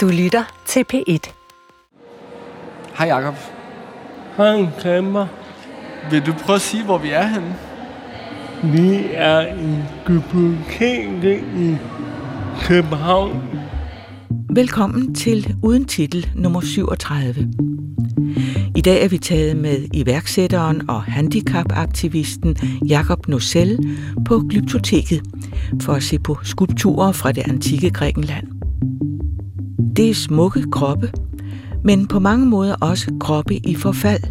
Du lytter til P1. Hej Jacob. Hej Kammer. Vil du prøve at sige, hvor vi er henne? Vi er i biblioteket i København. Velkommen til Uden Titel nummer 37. I dag er vi taget med iværksætteren og handicapaktivisten Jakob Nocel på Glyptoteket for at se på skulpturer fra det antikke Grækenland. Det er smukke kroppe, men på mange måder også kroppe i forfald.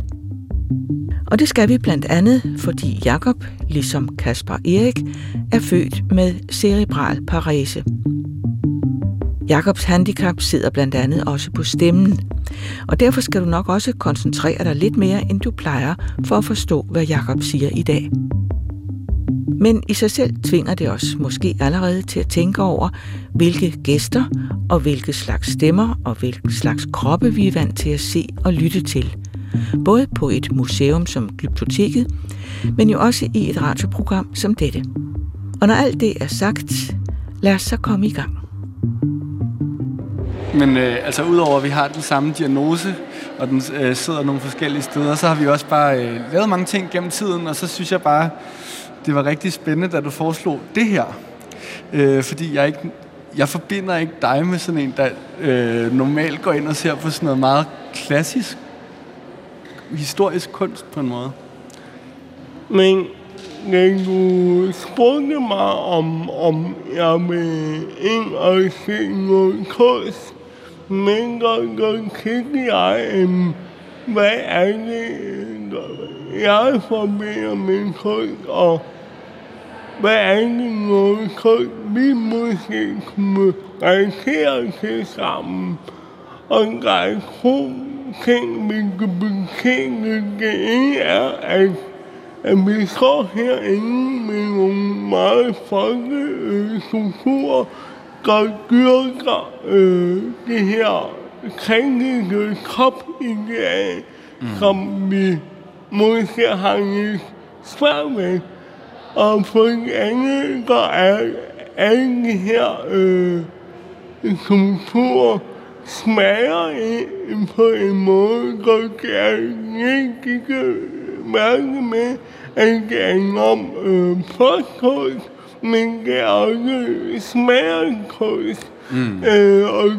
Og det skal vi blandt andet, fordi Jakob, ligesom Kasper Erik, er født med cerebral parese. Jakobs handicap sidder blandt andet også på stemmen, og derfor skal du nok også koncentrere dig lidt mere, end du plejer, for at forstå, hvad Jakob siger i dag. Men i sig selv tvinger det os måske allerede til at tænke over, hvilke gæster og hvilke slags stemmer og hvilken slags kroppe vi er vant til at se og lytte til. Både på et museum som Glyptoteket, men jo også i et radioprogram som dette. Og når alt det er sagt, lad os så komme i gang. Men øh, altså udover at vi har den samme diagnose, og den øh, sidder nogle forskellige steder, så har vi også bare øh, lavet mange ting gennem tiden, og så synes jeg bare, det var rigtig spændende, da du foreslog det her. Øh, fordi jeg ikke jeg forbinder ikke dig med sådan en, der øh, normalt går ind og ser på sådan noget meget klassisk, historisk kunst på en måde. Men da du spurgte mig om, om jeg vil ind og se noget kunst, men så, så kiggede jeg, um, hvad er det, jeg forbinder med kunst, og hvad er det noget kunst, vi måske kunne relatere til sammen. Og der er to ting, vi kan bekende. Det ene er, at at vi står herinde med nogle meget flotte øh, strukturer, der dyrker øh, det her krænkelige kropideal, mm. som vi måske har lidt svært med. Og på det anden, der er alle de her øh, kulturer smager ind på en måde, der gør ikke mærke med, at det er enormt øh, påkost, men det er også smagerkunst. Mm. Øh, og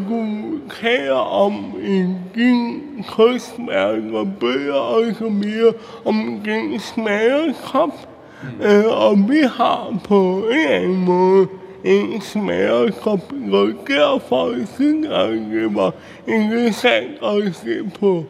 taler om en din kunstmærke og bøger og så videre om den smagerkrop. Mm. Øh, og vi har på en eller anden måde en smagerkrop, og derfor synes jeg, det var interessant at se på.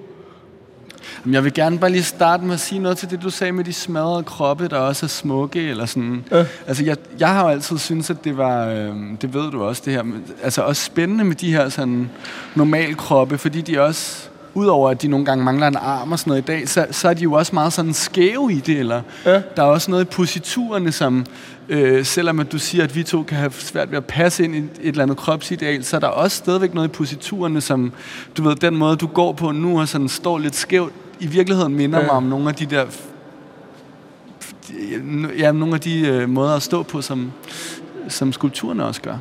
Jeg vil gerne bare lige starte med at sige noget til det, du sagde med de smadrede kroppe, der også er smukke, eller sådan. Ja. Altså, jeg, jeg har jo altid syntes, at det var, øh, det ved du også, det her, altså også spændende med de her sådan normal kroppe, fordi de også, udover at de nogle gange mangler en arm og sådan noget i dag, så, så er de jo også meget sådan skæve i det, eller ja. der er også noget i positurerne, som øh, selvom at du siger, at vi to kan have svært ved at passe ind i et eller andet kropsideal, så er der også stadigvæk noget i positurerne, som, du ved, den måde, du går på nu, og sådan står lidt skævt, i virkeligheden minder ja. mig om nogle af de der ja, nogle af de øh, måder at stå på, som, som skulpturerne også gør.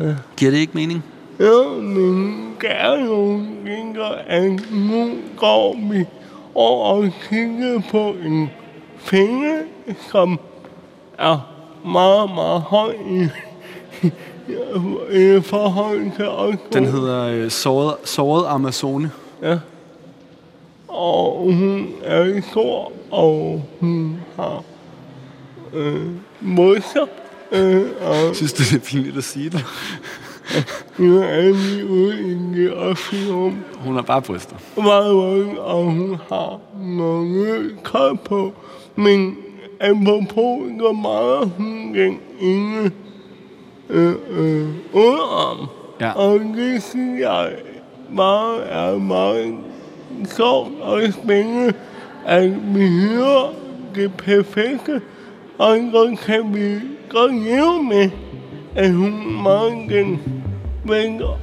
Ja. Giver det ikke mening? Jo tænker, at nu går vi over og kigger på en finger, som er meget, meget høj i, i forhold til os. Den hedder øh, såret, såret Amazone. Ja og hun er stor, og hun har øh, modsat. Øh, og Synes du, det er pinligt at sige det? Nu er lige ude i det offentlige rum. Hun har bare bryster. Meget meget, og hun har nogle køj på. Men apropos, hvor meget hun den ene øh, øh, underarm. Ja. Og det synes jeg meget er meget sjovt og spændende, at vi hører det perfekte, og så kan vi godt leve med, at hun meget den vender.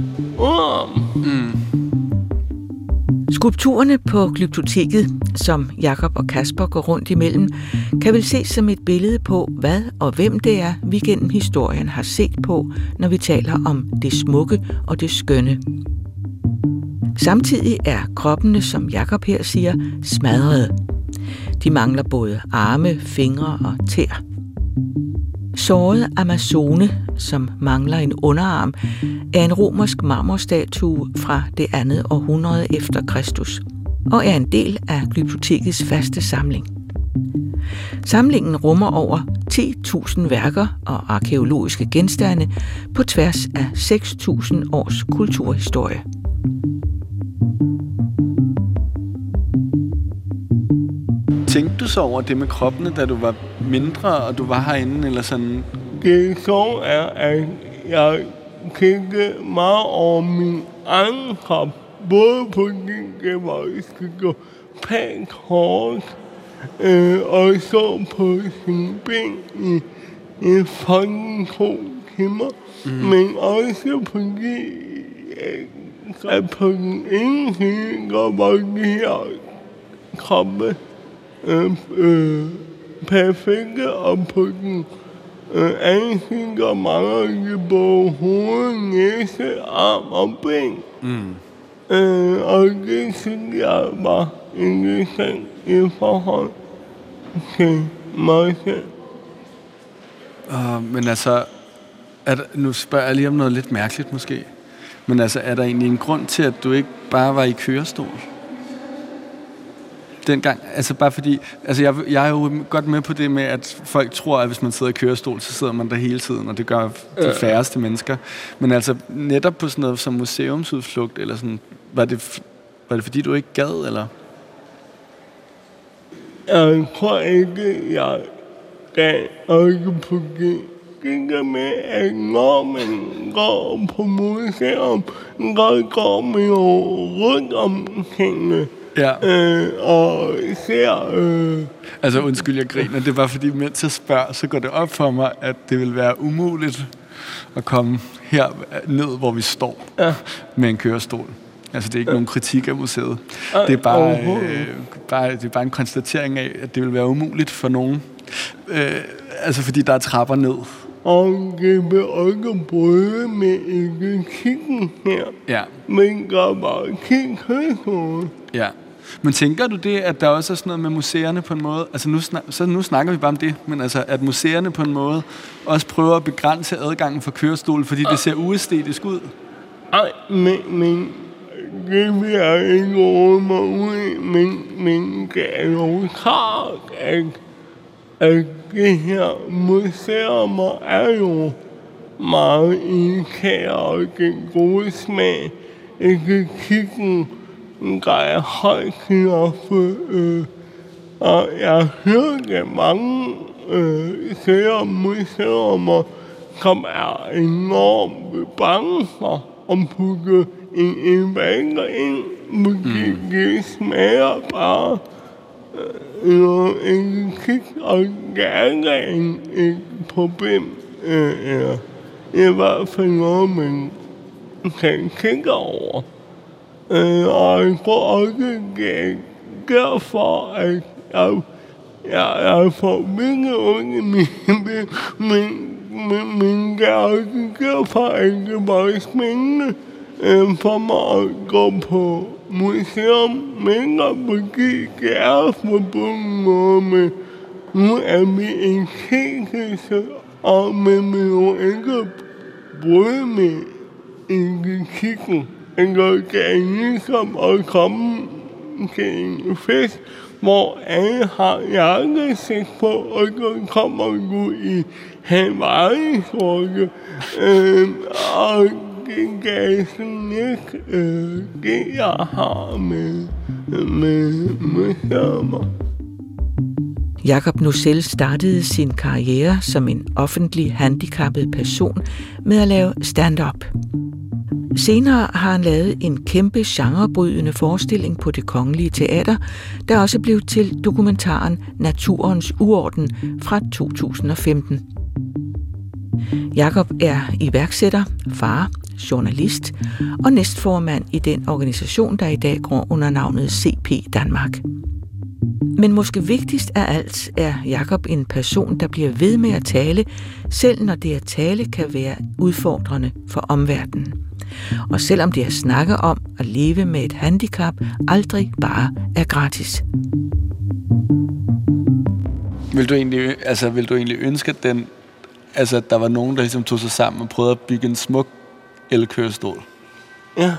Mm. Skulpturerne på Glyptoteket, som Jakob og Kasper går rundt imellem, kan vel ses som et billede på, hvad og hvem det er, vi gennem historien har set på, når vi taler om det smukke og det skønne. Samtidig er kroppene, som Jakob her siger, smadrede. De mangler både arme, fingre og tær. Såret Amazone, som mangler en underarm, er en romersk marmorstatue fra det andet århundrede efter Kristus og er en del af Glyptotekets faste samling. Samlingen rummer over 10.000 værker og arkeologiske genstande på tværs af 6.000 års kulturhistorie. Tænkte du så over det med kroppene, da du var mindre, og du var herinde, eller sådan? Det så er, at jeg tænkte meget over min egen krop. Både fordi det var, pænt hårdt, øh, og så på sin ben i, i fucking to timer. Mm. Men også fordi, at på den ene side går var de her kroppe øh, øh, perfekte, og på den øh, anden side går mangler de både hoved, næse, arm og ben. Mm. Øh, og det synes jeg var interessant i forhold til mig selv. Uh, men altså, er der, nu spørger jeg lige om noget lidt mærkeligt måske. Men altså, er der egentlig en grund til, at du ikke bare var i kørestol? Dengang, altså bare fordi, altså jeg, jeg er jo godt med på det med, at folk tror, at hvis man sidder i kørestol, så sidder man der hele tiden, og det gør de færreste mennesker. Men altså netop på sådan noget som museumsudflugt, eller sådan, var det, var det fordi, du ikke gad, eller? Jeg tror ikke, jeg kan også på det. Det der med, at når man går på museum, så går man jo rundt om tingene. Ja. Øh, og ser... Øh, Altså undskyld, jeg griner. Det er bare fordi, mens jeg spørger, så går det op for mig, at det vil være umuligt at komme her ned, hvor vi står Ja. med en kørestol. Altså det er ikke nogen kritik af museet. Det er bare, øh, bare, det er bare en konstatering af, at det vil være umuligt for nogen. Øh, altså fordi der er trapper ned. og det vil også bryde med etikken her. Ja, Men gør bare kig højskole. ja. Men tænker du det, at der også er sådan noget med museerne på en måde, altså nu, snak, så nu snakker vi bare om det, men altså at museerne på en måde også prøver at begrænse adgangen for kørestol, fordi det ser uæstetisk ud? Ej, men, men det vil jeg ikke råde mig ud men, men det er jo klart, at, at det her museum er jo meget indkære og den gode smag. Ikke kiggen, der er højt for, øh, og jeg hører det mange øh, serier museumer, som er enormt bange for at putte en, vanger ind, fordi mm. det smager bare øh, noget en kig, og er ikke en, et problem, øh, eller i hvert fald noget, man kan kigge over. Øh, og jeg tror også, det er derfor, at jeg, jeg, jeg får mindre ondt i min ben, men, men, men det er også derfor, at det var spændende øh, for mig at gå på museum, men fordi det er forbundet med, nu er vi en kænkelse, og man vil jo ikke bryde med en kiggen. Eller det er ligesom at komme til en fest, hvor alle har jakkesæt på, og så kommer du i Hawaii-skjorte. øh, og det, gav sådan lidt øh, det, jeg har med, med, med sommer. Jakob Nussel startede sin karriere som en offentlig handicappet person med at lave stand-up. Senere har han lavet en kæmpe genrebrydende forestilling på det kongelige teater, der også blev til dokumentaren Naturens Uorden fra 2015. Jakob er iværksætter, far, journalist og næstformand i den organisation, der i dag går under navnet CP Danmark. Men måske vigtigst af alt er Jakob en person, der bliver ved med at tale, selv når det at tale kan være udfordrende for omverdenen. Og selvom det at snakke om at leve med et handicap aldrig bare er gratis. Vil du egentlig, altså, vil du egentlig ønske, at, den, altså, at der var nogen, der ligesom tog sig sammen og prøvede at bygge en smuk elkørestol? Ja.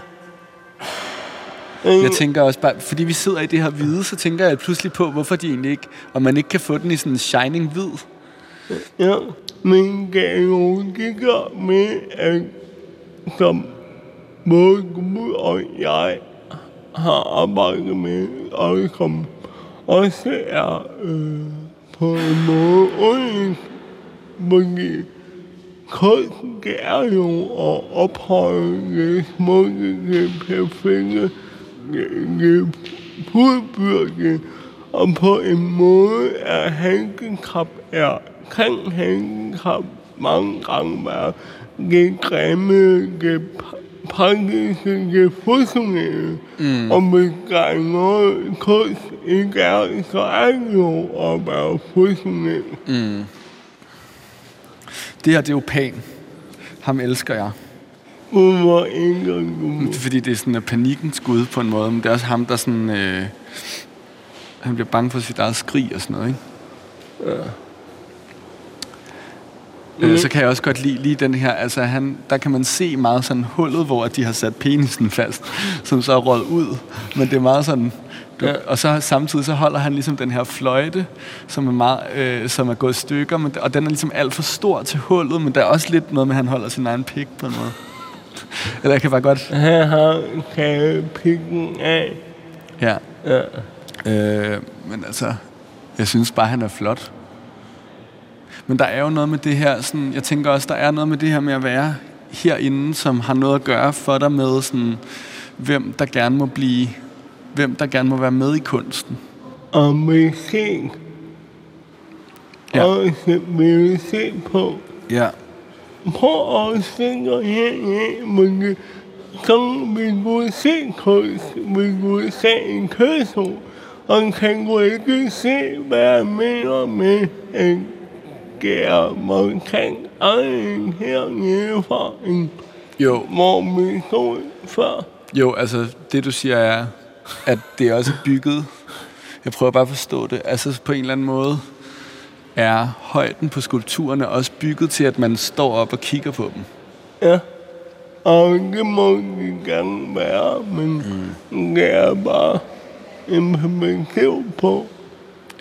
Jeg tænker også bare, fordi vi sidder i det her hvide, så tænker jeg pludselig på, hvorfor de egentlig ikke, og man ikke kan få den i sådan en shining hvid. Ja, men kan jo ikke med, at som både Gud og jeg har arbejdet med, og som også er øh, på en måde unikt, fordi kunst er jo at ophøje det smukke, det perfekte, det fuldbyrde, og på en måde er handicap er, kan handicap mange gange være det grimme, det praktiske, det funktionelle. Mm. Og hvis der er noget kunst ikke er, så er det jo at være funktionel. Mm. Det her, det er jo Pan. Ham elsker jeg. Hvorfor ikke du? Fordi det er sådan en panikkens gud på en måde, men det er også ham, der sådan... Øh, han bliver bange for sit eget skrig og sådan noget, ikke? Ja. Øh, så kan jeg også godt lide lige den her, altså han, der kan man se meget sådan hullet, hvor de har sat penisen fast, som så er råd ud. Men det er meget sådan, du, Ja. og så samtidig så holder han ligesom den her fløjte, som er, meget, øh, som er gået i stykker, men, og den er ligesom alt for stor til hullet, men der er også lidt noget med, at han holder sin egen pik på en måde. Eller jeg kan bare godt... Han har taget pikken af. Ja. Ja. Øh, men altså, jeg synes bare, han er flot. Men der er jo noget med det her, sådan, jeg tænker også, der er noget med det her med at være herinde, som har noget at gøre for dig med, sådan, hvem der gerne må blive, hvem der gerne må være med i kunsten. Og musik. Ja. Også vil se på. Ja. Prøv at tænke heraf, men så vil du se kunst, vil du se en kørsel, og kan du ikke se, hvad jeg mener med en gær markant egen hernede fra en, Jo, hvor vi stod før. jo, altså det du siger er, at det er også bygget, jeg prøver bare at forstå det, altså på en eller anden måde er højden på skulpturerne også bygget til, at man står op og kigger på dem. Ja. Og det må de gerne være, men mm. det er bare implementeret på.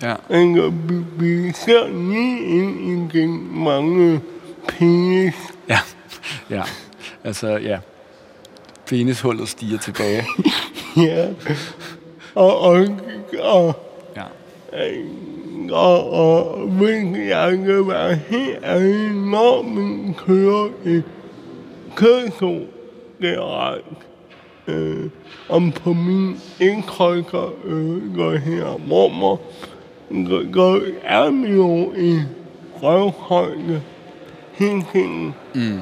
Ja. Vi, vi ser lige ind i den mange penis. Ja, ja. Altså, ja. Penishullet stiger tilbage. Ja. Og, og, og, Ja. og, og hvis jeg kan være helt ærlig, når man kører i kørsel generelt, øh, om på min indtrykker øh, går her mormor, går er vi jo i røvhøjde hele tiden. Mm.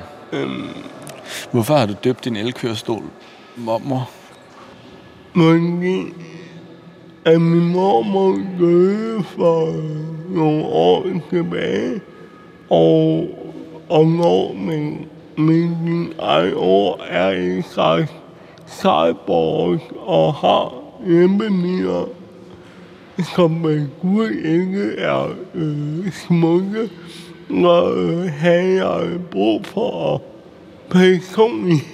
Hvorfor har du døbt din elkørestol mormor? Fordi at min mormor døde for nogle år tilbage, og, og når min, min, min egen år er en slags cyborg og har hjemmemidler, som ved Gud ikke er øh, smukke, og øh, havde jeg brug for at personligt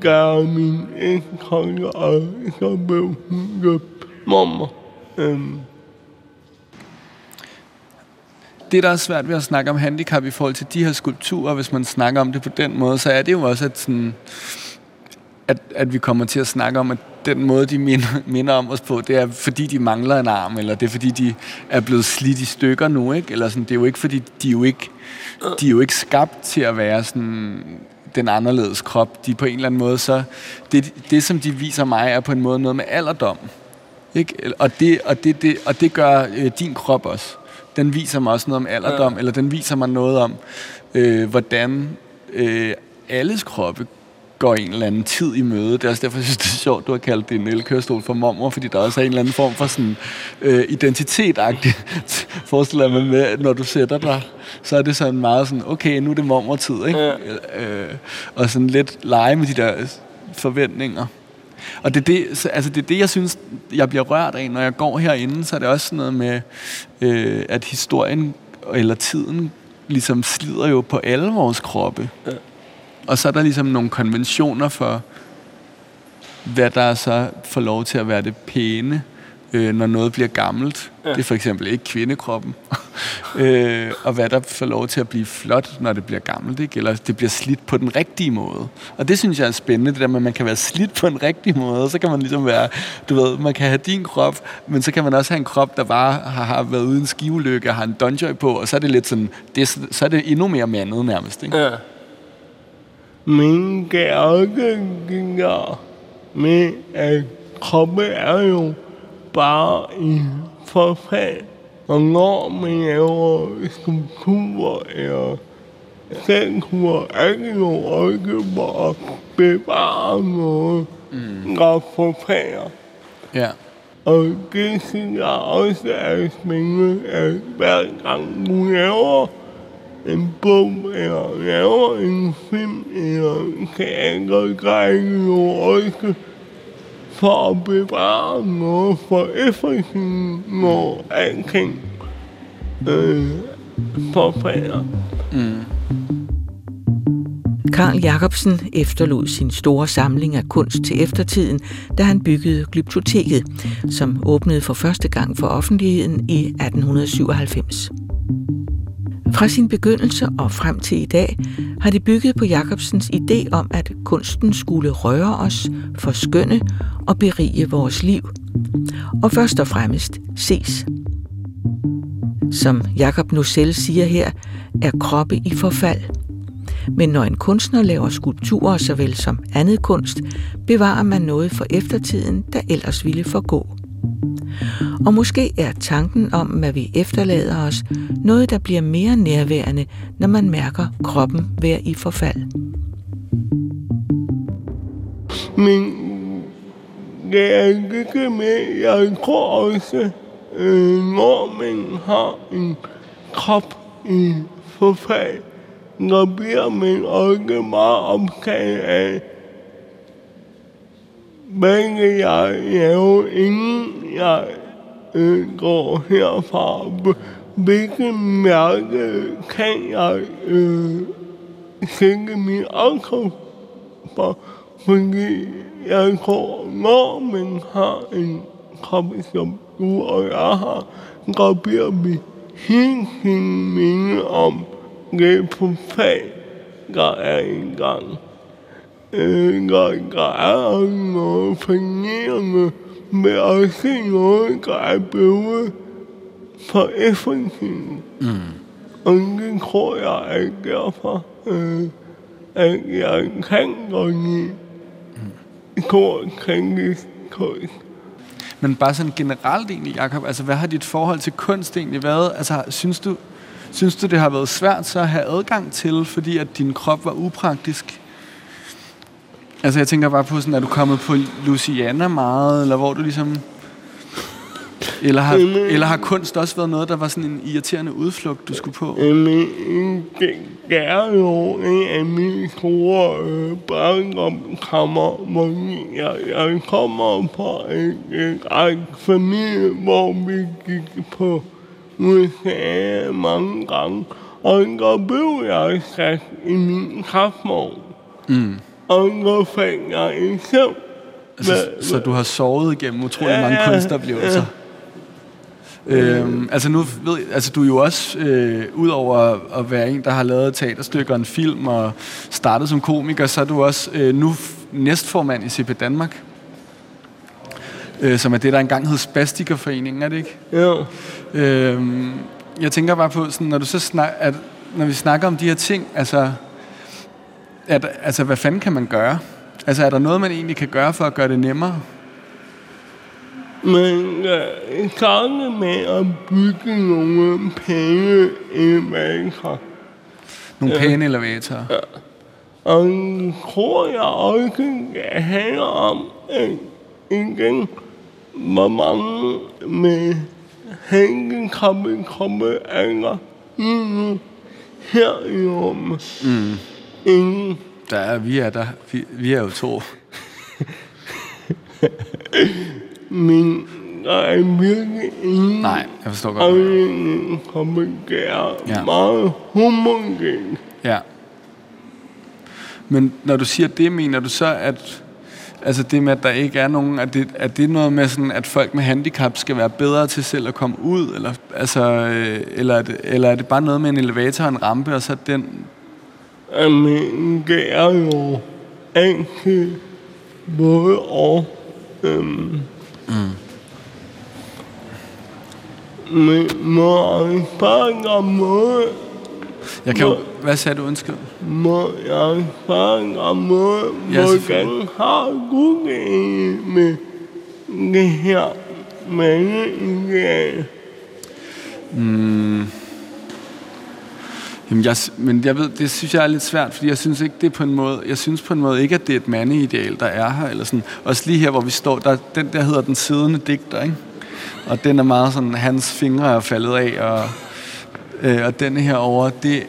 gøre min indtryk, og så blev hun døbt mormor. Øhm, Det, der er svært ved at snakke om handicap i forhold til de her skulpturer, hvis man snakker om det på den måde, så er det jo også, at, sådan, at, at vi kommer til at snakke om, at den måde, de minder, minder om os på, det er, fordi de mangler en arm, eller det er, fordi de er blevet slidt i stykker nu, ikke? Eller sådan, det er jo ikke, fordi de er jo ikke, de er jo ikke skabt til at være sådan den anderledes krop. De er på en eller anden måde, så det, det, som de viser mig, er på en måde noget med alderdom. Ikke? Og, det, og, det, det, og det gør øh, din krop også. den viser mig også noget om alderdom, ja. eller den viser mig noget om, øh, hvordan øh, alles kroppe går en eller anden tid i møde. Det er også derfor, jeg synes, det er sjovt, du har kaldt det en elkørestol for mormor, fordi der også er en eller anden form for sådan øh, identitetagtig, forestiller mig med, når du sætter dig, så er det sådan meget sådan, okay, nu er det mormor-tid, ikke? Ja. Øh, og sådan lidt lege med de der forventninger. Og det er det, altså det er det, jeg synes, jeg bliver rørt af, når jeg går herinde, så er det også sådan noget med, øh, at historien eller tiden ligesom slider jo på alle vores kroppe. Ja. Og så er der ligesom nogle konventioner for, hvad der så får lov til at være det pæne, øh, når noget bliver gammelt. Ja. Det er for eksempel ikke kvindekroppen. øh, og hvad der får lov til at blive flot, når det bliver gammelt, ikke? eller det bliver slidt på den rigtige måde. Og det synes jeg er spændende, det der med, at man kan være slidt på en rigtig måde, og så kan man ligesom være, du ved, man kan have din krop, men så kan man også have en krop, der bare har, har været uden skivulykke og har en donjoy på, og så er det lidt sådan, det, så er det endnu mere mandet nærmest. Ikke? Ja. Men gærninger med, at kroppen er jo bare i forfald. Og når man laver skulpturer eller statuer, er det jo ikke bare bevare noget, mm. der forfalder. Ja. Og det synes jeg også er spændende, at hver gang du laver en bog, eller laver en film, eller teatergrej, jo også for at bevare noget for eftertiden, når alting øh, forfalder. Mm. Karl Jacobsen efterlod sin store samling af kunst til eftertiden, da han byggede Glyptoteket, som åbnede for første gang for offentligheden i 1897. Fra sin begyndelse og frem til i dag har det bygget på Jacobsens idé om, at kunsten skulle røre os, forskønne og berige vores liv. Og først og fremmest ses. Som Jakob selv siger her, er kroppe i forfald. Men når en kunstner laver skulpturer såvel som andet kunst, bevarer man noget for eftertiden, der ellers ville forgå. Og måske er tanken om, hvad vi efterlader os, noget, der bliver mere nærværende, når man mærker kroppen være i forfald. Men det er ikke med. Jeg tror også, øh, når man har en krop i forfald, så bliver man også meget optaget af, men jeg er jo ingen, jeg øh, går herfra? Hvilke mærke kan jeg øh, sænke min anker for? Fordi jeg tror, når man har en krop som du og jeg har, så bliver vi helt sin mening om det på fag, der er en gang øh, der, der er noget fascinerende med at se noget, der er blevet for eftertiden. Mm. Og det tror jeg er derfor, øh, at jeg kan gå i mm. stor kritisk kunst. Men bare sådan generelt egentlig, Jacob, altså hvad har dit forhold til kunst egentlig været? Altså synes du, synes du det har været svært så at have adgang til, fordi at din krop var upraktisk? Altså jeg tænker bare på sådan, er du kommet på Luciana meget, eller hvor du ligesom... Eller har, eller har kunst også været noget, der var sådan en irriterende udflugt, du skulle på? Jamen, det er jo en af mine store øh, barndomkammer, hvor jeg, jeg kommer fra en, en række familie, hvor vi gik på museer mange gange. Og der blev jeg sat i min kraftmål. Mm jeg i søvn. Altså, så, du har sovet igennem utrolig ja, mange kunstoplevelser? Ja. Øhm, altså nu ved altså du er jo også øh, udover at være en der har lavet teaterstykker en film og startet som komiker, så er du også øh, nu næstformand i CP Danmark. Øh, som er det der engang hed Spastikerforeningen, er det ikke? Ja. Øhm, jeg tænker bare på sådan når du så snak, at når vi snakker om de her ting, altså der, altså, hvad fanden kan man gøre? Altså, er der noget, man egentlig kan gøre for at gøre det nemmere? man i gang med at bygge nogle pæne elevatorer. Nogle pæne elevatorer. Ja. Og det tror jeg også, det handler om, at igen, hvor mange med handicappede kroppe er der lige nu her i rummet. Mm. Ingen. Der er, vi er der. Vi, vi er jo to. Men der er virkelig ingen Nej, jeg forstår godt. afdeling, som er ja. meget homogen. Ja. Men når du siger det, mener du så, at altså det med, at der ikke er nogen, at det, er det noget med sådan, at folk med handicap skal være bedre til selv at komme ud, eller, altså, øh, eller, er det, eller er det bare noget med en elevator og en rampe, og så den... Jamen, det er jo altid både og. Øhm, mm. Men må jeg spørge måde... Jeg kan jo... Hvad sagde du, undskyld? Må jeg spørge måde, ja, hvordan har du det med det her idealer? Mm. Jamen jeg, men jeg ved, det synes jeg er lidt svært, fordi jeg synes ikke, det på en måde, jeg synes på en måde ikke, at det er et mandeideal, der er her, eller sådan. Også lige her, hvor vi står, der, den der hedder den siddende digter, ikke? Og den er meget sådan, hans fingre er faldet af, og, øh, og den her over, det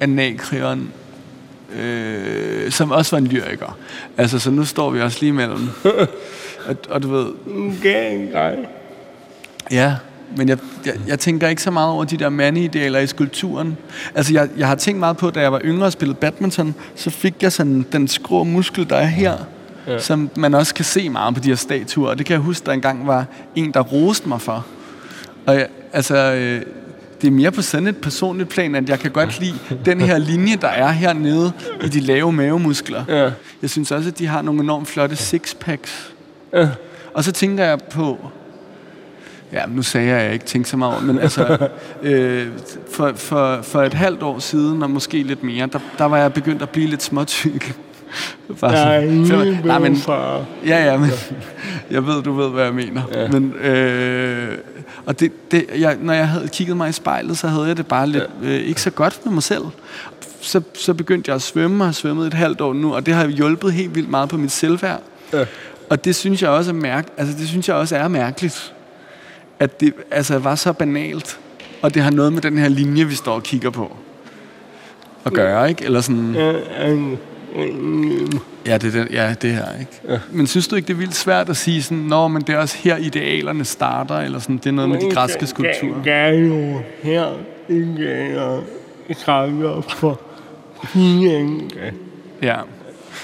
er nakrigeren, øh, som også var en lyriker. Altså, så nu står vi også lige imellem. og, og du ved... Okay, Ja, men jeg, jeg, jeg tænker ikke så meget over de der mandeidealer i skulpturen. Altså, jeg, jeg har tænkt meget på, da jeg var yngre og spillede badminton, så fik jeg sådan den skrå muskel, der er her, ja. som man også kan se meget på de her statuer. Og det kan jeg huske, der engang var en, der roste mig for. Og jeg, altså, øh, det er mere på sådan et personligt plan, at jeg kan godt lide den her linje, der er hernede i de lave mavemuskler. Ja. Jeg synes også, at de har nogle enormt flotte sixpacks. Ja. Og så tænker jeg på, Ja, nu sagde jeg, at jeg ikke tænkte så meget over, men altså, øh, for, for, for et halvt år siden, og måske lidt mere, der, der var jeg begyndt at blive lidt småtyk. Nej, nej, men, ja, ja, men jeg ved, du ved, hvad jeg mener. Ja. Men, øh, og det, det, jeg, når jeg havde kigget mig i spejlet, så havde jeg det bare lidt ja. øh, ikke så godt med mig selv. Så, så begyndte jeg at svømme, og har svømmet et halvt år nu, og det har hjulpet helt vildt meget på mit selvværd. Ja. Og det synes jeg også er mærk, altså det synes jeg også er mærkeligt at det altså, var så banalt, og det har noget med den her linje, vi står og kigger på at gøre, ikke? Eller sådan... Ja, det, er det, ja, det her, ikke? Ja. Men synes du ikke, det er vildt svært at sige sådan, Nå, men det er også her, idealerne starter, eller sådan, det er noget med de græske skulpturer? Det er jo her, idealer starter for fire Ja.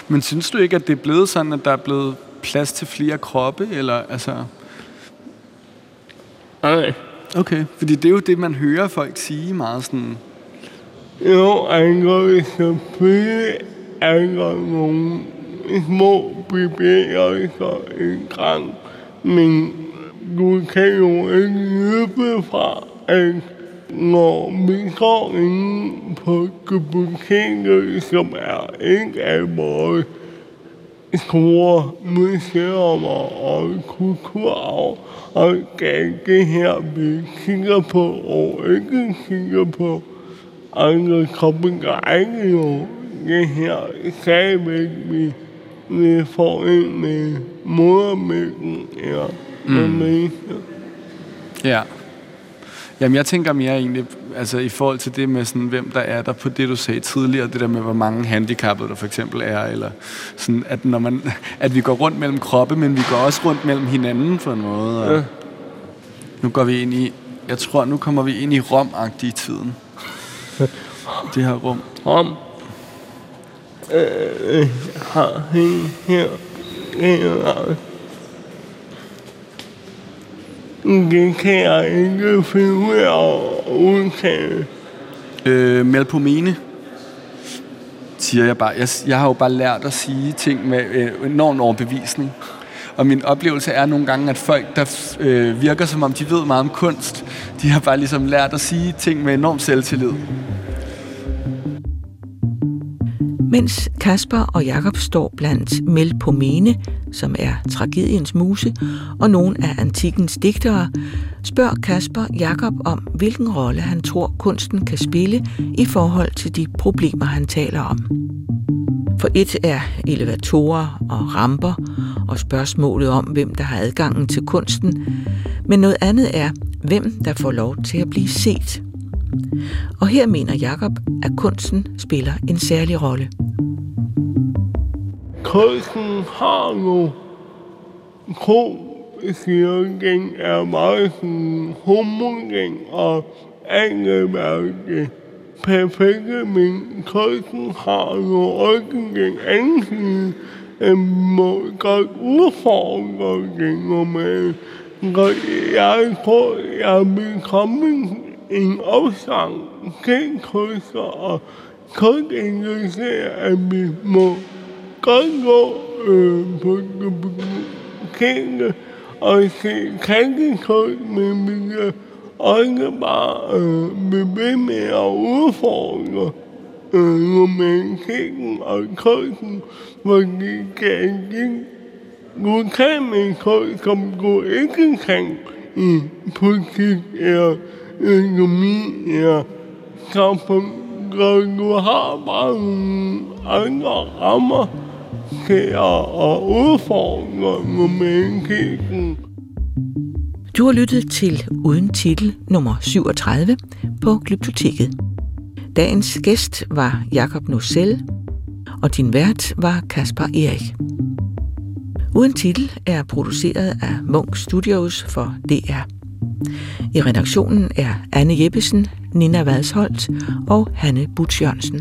Men synes du ikke, at det er blevet sådan, at der er blevet plads til flere kroppe, eller altså... Nej. Okay, fordi det er jo det, man hører folk sige meget sådan... Jo, altså selvfølgelig er der nogle små bevægelser i gang, men du kan jo ikke løbe fra, at når vi går ind på biblioteket, som er ikke af vores store museer og kulturarv, og det her, vi kigger på og ikke kigger på, andre kroppen ikke jo det her stadigvæk, vi, vi får ind med modermælken eller mm. med Ja. Jamen, jeg tænker mere egentlig, altså i forhold til det med sådan, hvem der er der på det, du sagde tidligere, det der med, hvor mange handicappede der for eksempel er, eller sådan, at, når man, at vi går rundt mellem kroppe, men vi går også rundt mellem hinanden på en måde. Og ja. Nu går vi ind i, jeg tror, nu kommer vi ind i rom i tiden. det her rum. Rom. Øh, har hende her. her. Det kan jeg ikke finde ud af at udtale. Øh, Melpomene siger jeg bare. Jeg, jeg har jo bare lært at sige ting med øh, enorm overbevisning. Og min oplevelse er nogle gange, at folk, der øh, virker som om de ved meget om kunst, de har bare ligesom lært at sige ting med enorm selvtillid. Mens Kasper og Jakob står blandt Melpomene, som er tragediens muse, og nogle af antikkens digtere, spørger Kasper Jakob om, hvilken rolle han tror kunsten kan spille i forhold til de problemer, han taler om. For et er elevatorer og ramper og spørgsmålet om, hvem der har adgangen til kunsten, men noget andet er, hvem der får lov til at blive set. Og her mener Jakob, at kunsten spiller en særlig rolle. Kunsten har jo co-cirken er meget homogen og angeværdig perfekte, men kunsten har jo også en anden side, en må godt udfordre den normale. Jeg tror, jeg vil komme en opsang til kunster og kunstindustrere, at vi må godt gå øh, på kende og se kantekunst, men vi kan også bare øh, blive ved med at udfordre øh, romantikken og kunsten, fordi kan er du kan med kunst, som du ikke kan i politik eller økonomi eller samfund. så Du har bare nogle andre rammer til at, at udfordre romantikken. Du har lyttet til Uden Titel nummer 37 på Glyptoteket. Dagens gæst var Jakob Nocel, og din vært var Kasper Erik. Uden Titel er produceret af Munk Studios for DR. I redaktionen er Anne Jeppesen, Nina Vadsholt og Hanne Butch Jørgensen.